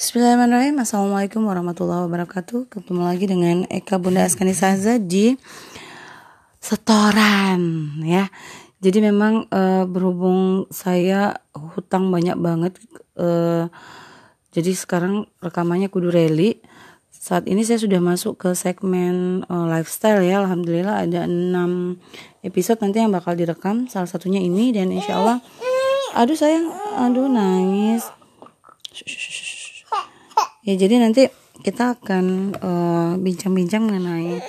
Bismillahirrahmanirrahim. Assalamualaikum warahmatullahi wabarakatuh. Ketemu lagi dengan Eka Bunda Askani Saza di setoran ya. Jadi memang uh, berhubung saya hutang banyak banget uh, Jadi sekarang rekamannya kudu rally. Saat ini saya sudah masuk ke segmen uh, lifestyle ya. Alhamdulillah ada 6 episode nanti yang bakal direkam. Salah satunya ini dan insya Allah. Aduh sayang, aduh nangis Ya jadi nanti kita akan eh, bincang-bincang uh, mengenai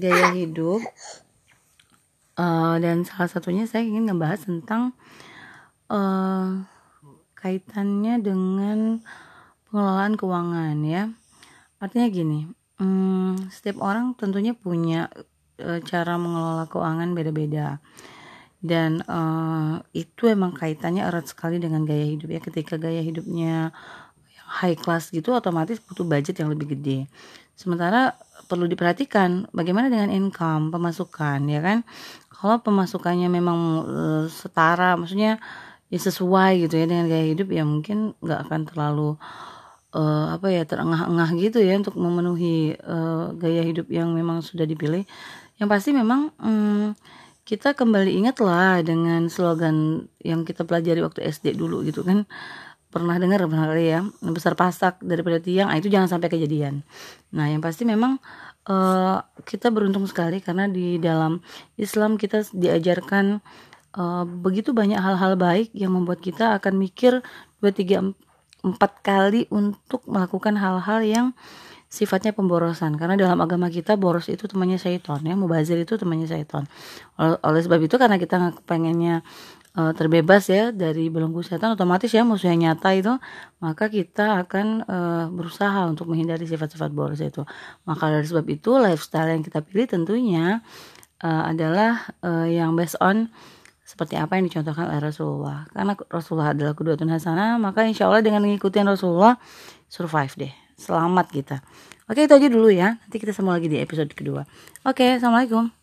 gaya hidup uh, dan salah satunya saya ingin ngebahas tentang uh, kaitannya dengan pengelolaan keuangan ya. Artinya gini, um, setiap orang tentunya punya uh, cara mengelola keuangan beda-beda dan uh, itu emang kaitannya erat sekali dengan gaya hidup ya. Ketika gaya hidupnya high class gitu otomatis butuh budget yang lebih gede. Sementara perlu diperhatikan bagaimana dengan income, pemasukan ya kan. Kalau pemasukannya memang uh, setara, maksudnya ya sesuai gitu ya dengan gaya hidup ya mungkin nggak akan terlalu uh, apa ya terengah-engah gitu ya untuk memenuhi uh, gaya hidup yang memang sudah dipilih. Yang pasti memang um, kita kembali ingat lah dengan slogan yang kita pelajari waktu SD dulu gitu kan pernah dengar pernah kali ya besar pasak daripada tiang nah itu jangan sampai kejadian. Nah yang pasti memang uh, kita beruntung sekali karena di dalam Islam kita diajarkan uh, begitu banyak hal-hal baik yang membuat kita akan mikir dua tiga empat kali untuk melakukan hal-hal yang sifatnya pemborosan. Karena dalam agama kita boros itu temannya syaiton ya mubazir itu temannya syaiton oleh sebab itu karena kita pengennya uh, terbebas ya dari belenggu setan otomatis ya musuhnya nyata itu maka kita akan uh, berusaha untuk menghindari sifat-sifat boros itu. Maka dari sebab itu lifestyle yang kita pilih tentunya uh, adalah uh, yang based on seperti apa yang dicontohkan oleh Rasulullah. Karena Rasulullah adalah kedua hasanah maka insya Allah dengan mengikuti Rasulullah survive deh. Selamat kita. Oke itu aja dulu ya. Nanti kita sambung lagi di episode kedua. Oke assalamualaikum